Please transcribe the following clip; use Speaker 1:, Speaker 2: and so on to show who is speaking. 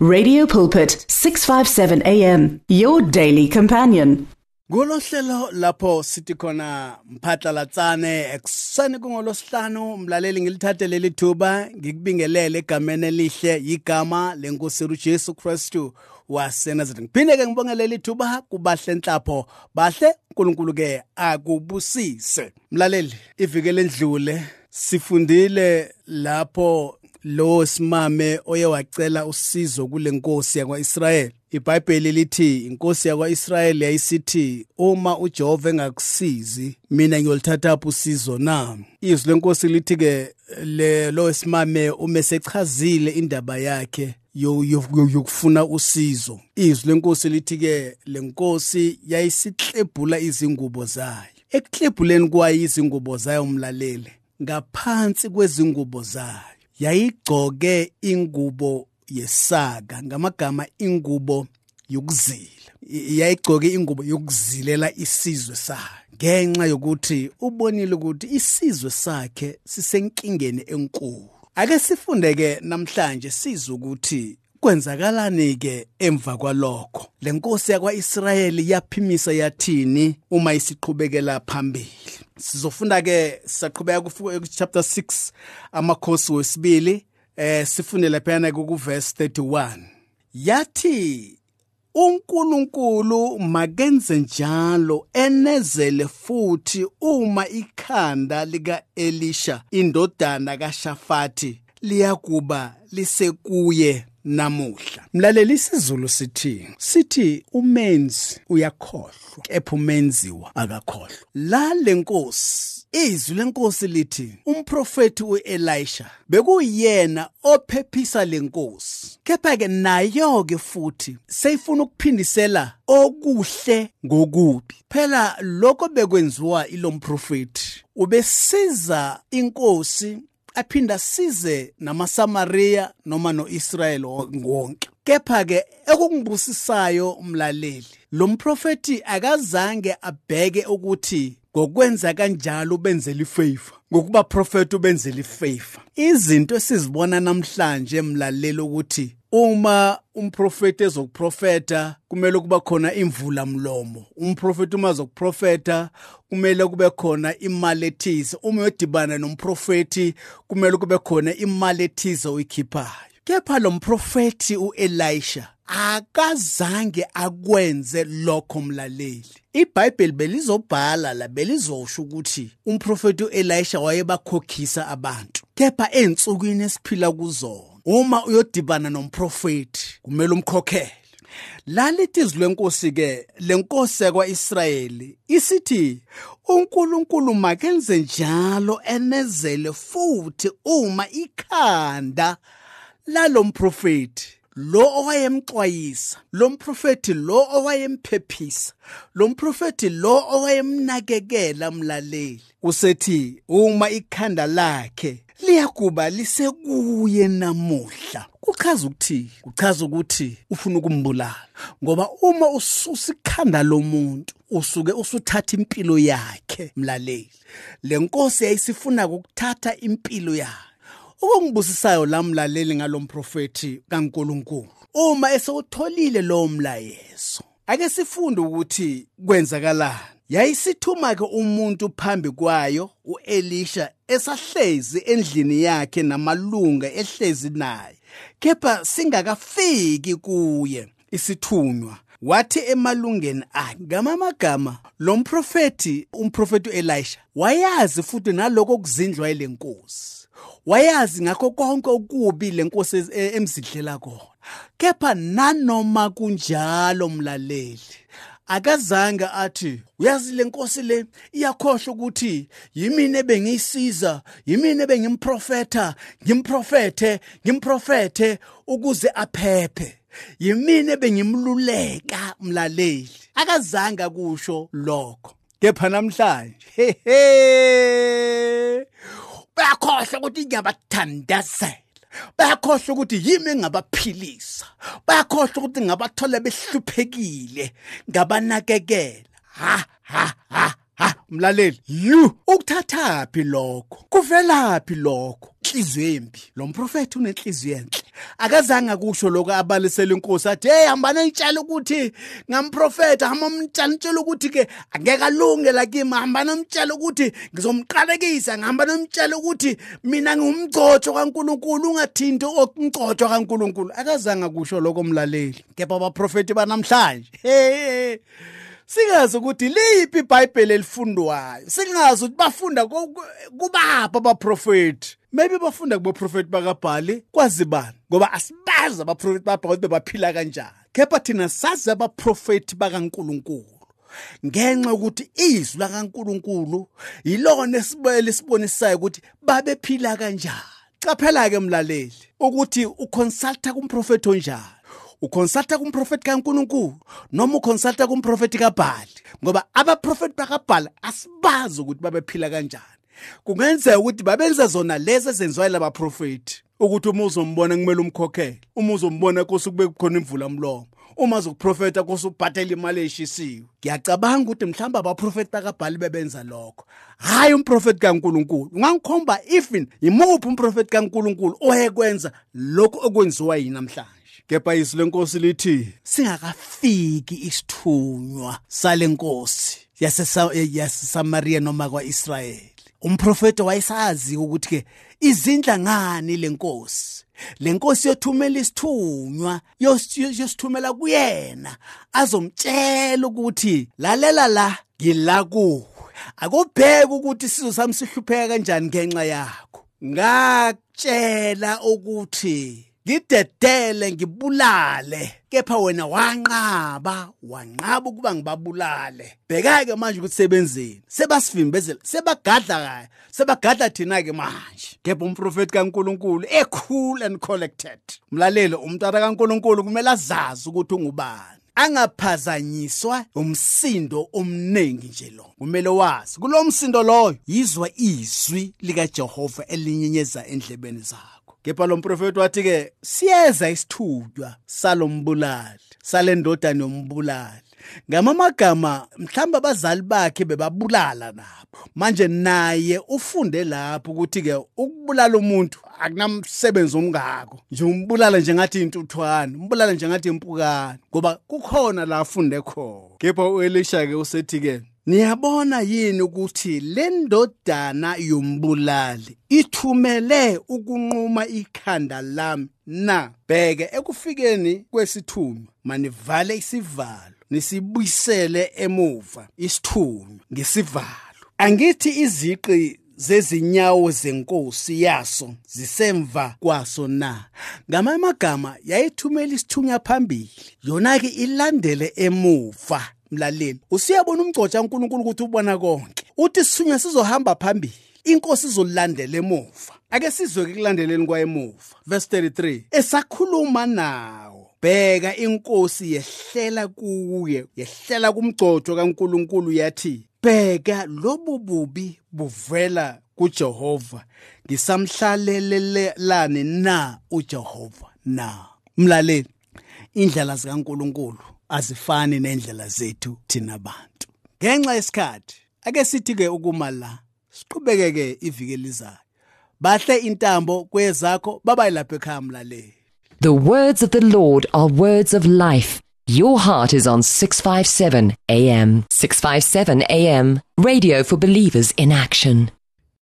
Speaker 1: Radio Pulpit 657 AM your daily companion.
Speaker 2: Kulohlelo lapho sithi khona mphatla latsane ekuseni kungolosihlanu umlaleli ngilithathe leli thuba ngikubingelele egameni elihle igama lenkosi uJesu Kristu waseNazaretha. Ngiphinde ke ngibonge leli thuba kubahle enhlapho bahle uNkulunkulu ke akubusise. Mlaleli ivikele endlule sifundile lapho lo simame oye wacela usizo kule nkosi yakwaIsrayeli. iBhayibheli lithi inkosi yakwaIsrayeli yayisithi uma uJehova engakusizi mina ngiyolithatha apho usizo nami izwi lenkosi lithi ke le lo simame uma sechazile indaba yakhe yokufuna usizo. Izwi lenkosi lithi ke lenkosi yayisiklebhula izingubo zayo. Ekuklebhuleni kwayo izingubo zayo umlaleli ngaphansi kwezingubo zayo yayigcoke ingubo yesaka ngamagama ingubo yokuzila. Yayigcoke ingubo yokuzilela isizwe sakhe. Ngenxa yokuthi ubonile ukuthi isizwe sakhe sisenkingeni enkulu. Ake sifundeke namhlanje sizwe ukuthi kwenzakalani ke emva kwalokho? Lenkosi yakwaIsrayeli yaphimisa yathini uma isiqhubekela phambili? Sizofunda ke saqhubeka ku chapter 6 amakhosi wesibili eh sifunde laphana ku verse 31 yathi uNkulunkulu makenze njalo enezele futhi uma ikhanda lika Elisha indodana kaShafati liyakuba lisekuye. Namuhla. Mlaleli isizulu sithi sithi umenzi uyakhohlwa kepha umenziwa akakhohlwa. La lenkosi izwi lenkosi lithi umprofeti uElisha bekuyena ophephisa lenkosi kepha ke nayo ke futhi seyifuna ukuphindisela okuhle ngokubi. Phela lokho bekwenziwa ilomprofeti ubesiza inkosi aphinda size namaSamaria noma noIsrael wonke. Kepha ke ekukungibusisayo umlaleli lo mprofeti akazange abheke ukuthi ngokwenza kanjalo ubenzela ifavor ngokuba prophet ubenzela ifavor. Izinto esizibona namhlanje emlaleli ukuthi uma umprofeti ezokuprofeta kumele kuba khona imvula mlomo umprofeti uma ezokuprofeta kumele kube khona imali ethize. Uma uyodibana nomprofeti kumele kube khona imali ethize oyikhiphayo. Kepha lo mprofeti uElisha akazange akwenze lokho mlaleli. iBhayibheli belizobhala la belizosho ukuthi umprofeti uElisha wayebakhokhisa abantu. Kepha ensukwini esiphila kuzona uma uyodibana nomprofeti kumele umkhokhele. Lalithi izwi lenkosi ke lenkosi yakwaIsrayeli isithi uNkulunkulu makenze njalo enezele futhi uma ikhanda lalomprofeti lo owayemxwayisa lo mprofeti lo owayemphephisa lo mprofeti lo owayemnakekela mlaleli. Usethi uma ikhanda lakhe liyakuba lisekuye namuhla. Kuchaza ukuthi kuchaza ukuthi ufuna ukumbulala ngoba uma ususa ikhanda lomuntu usuke usuthatha impilo yakhe mlaleli. Lenkosi yayisifuna ukuthatha impilo yakhe. Okungibusisayo lamlaleli ngalomprofeti kaNkuluNkulu. Uma esewutholile lo mlayezo ake sifunde ukuthi kwenzakalani. Yayisithuma ke umuntu phambi kwayo uElisha esahlezi endlini yakhe namalunga ehlezi naye kepha singakafiki kuye isithunywa. Wathi emalungeni akhe ngamamagama lo mprofeti umprofeti uElisha wayazi futhi naloko okuzindlwa yilenkosi wayazi ngakho konke okubi lenkosi emzidlela kona. Kepha nanoma kunjalo mlaleli akazange athi uyazi lenkosi le iyakhohlwa ukuthi yimina ebengiyisiza yimina ebengimprofeta ngimprofethe ngimprofethe ukuze aphephe. Yimina ebengimluleka mlaleli. Akazange akusho lokho. Kepha namhlanje hehe bayakhohlwa ukuthi ngiyabathandazela bayakhohlwa ukuthi yimi engabaphilisa. Bayakhohlwa ukuthi ngabathola behluphekile ngabanakekela. Ha ha ha ha. Mlaleli yu ukuthathaphi lokho? Kuvelaphi lokho? Inhliziyo embi. Lo mprofeti unenhliziyo enhle. Akazange akusho lokho abalisela inkosi athi hey hambana nitshela ukuthi ngamprofeta hamba mtshela nitshela ukuthi ke angeke alunge lakimi hambana mtshela ukuthi ngizomqalekisa ngihamba nomtshela ukuthi mina ngumgcotsho kaNkuluNkulu ungathinti okungcotshwa kaNkuluNkulu. Akazange akusho lokho mlaleli. Kepha abaprofeti banamhlanje hey. Singazi ukuthi liphi iBhayibheli elifundwayo. Singazi ukuthi bafunda kubapha abaprofeti maybe bafunda kubo prophet bakaBhali kwazi bani? Ngoba asibazi abaprofeti babha ukuthi bebaphila kanjani. Kepha thina sazi abaprofeti bakaNkuluNkulu. Ngenxa ukuthi izwi lakaNkuluNkulu yilona esibele sibonisayo ukuthi babephila kanjani. Caphela ke mlaleli ukuthi uconsulta kumprofeti onjani. Uconsulta kumprofeti kaNkuluNkulu noma uconsulta kumprofeti kaBhali ngoba abaprofeti bakaBhali asibazi ukuthi babephila kanjani. Kungenzeka ukuthi babenza zona lezi ezenziwayo laba profeti ukuthi uma uzombona kumele umkhokhele uma uzombona kose kube kukhona imvula mlomo uma zokuprofeta kose ubhathele imali eshisiwe ngiyacabanga ukuthi mhlawumbe abaprofeti bakabhali bebenza lokho. Hayi umprofeti kaNkuluNkulu ungangikhomba even imuphi umprofeti kaNkuluNkulu oyekwenza lokho okwenziwa yini namhlanje kepha izwi lenkosi lithi singakafiki isithunywa sale nkosi yaseSamaria noma kwaIsrayeli. Umprofeti wayesazi ukuthi ke izindla ngani lenkosi lenkosi yothumela isithunywa yosithumela kuyena azomtshela ukuthi lalela la ngila kuwe. Akubheke ukuthi isizwe sami sihlupheka kanjani ngenxa yakho ngakutshela ukuthi ngidedele ngibulale kepha wena wanqaba wanqaba ukuba ngibabulale. Bheka-ke manje ukuthi sebenzeni sebasivimbezela sebagadla kaye sebagadla thina-ke manje. Kepha umprofeti kankulunkulu ecool and collected. Mlaleli umntwana kankulunkulu kumele azazi ukuthi ungubani. Angaphazanyiswa umsindo omningi nje lo. Kumele wazi kulo msindo loyo yizwa izwi likaJehova elinyenyeza endlebeni zakho. Kepha lo mprofeti wathi-ke siyeza isithunywa salombulali sale ndodana yombulali. Ngamamagama mhlawumbe abazali bakhe bebabulala nabo. Manje naye ufunde lapho ukuthi-ke ukubulala umuntu akunamsebenzi omngako. Nje umbulala njengathi intuthwane umbulala njengathi impukane ngoba kukhona la afunde khona. Kepha u-elisha-ke usethi-ke Niyabona yini ukuthi le ndodana yombulali ithumele ukunquma ikhanda lami? Na bheke ekufikeni kwesithunywa. Manivale isivalo nisibuyisele emuva. Isithunywa ngesivalo. Angithi iziqi zezinyawo zenkosi yaso zisemva kwaso na? Ngamamagama yayithumela isithunywa phambili. Yona ke ilandele emuva. Mlaleli usiyabona umgcotsha uNkulunkulu ukuthi ubona konke. Uthi sithunywa sizohamba phambili inkosi izolandela emuva. Ake sizwe kulandeleni kwaemuva verse 33 esakhuluma nawo bheka inkosi yehlela kuye yehlela kumgcotsho kaNkulunkulu yathi bheka lobu bubi buvela kuJehova. Ngisamhlalelelane na uJehova na? Mlaleli indlela zikaNkulunkulu. Azifani nendlela zethu thina bantu ngenxa yesikhathi ake sithi ke ukuma la siqhubeke ke iviki elizayo bahle intambo kwezakho ekhaya mlaleli
Speaker 3: The words of the Lord are words of life. Your heart is on 657 AM. 657 AM. Radio for believers in action.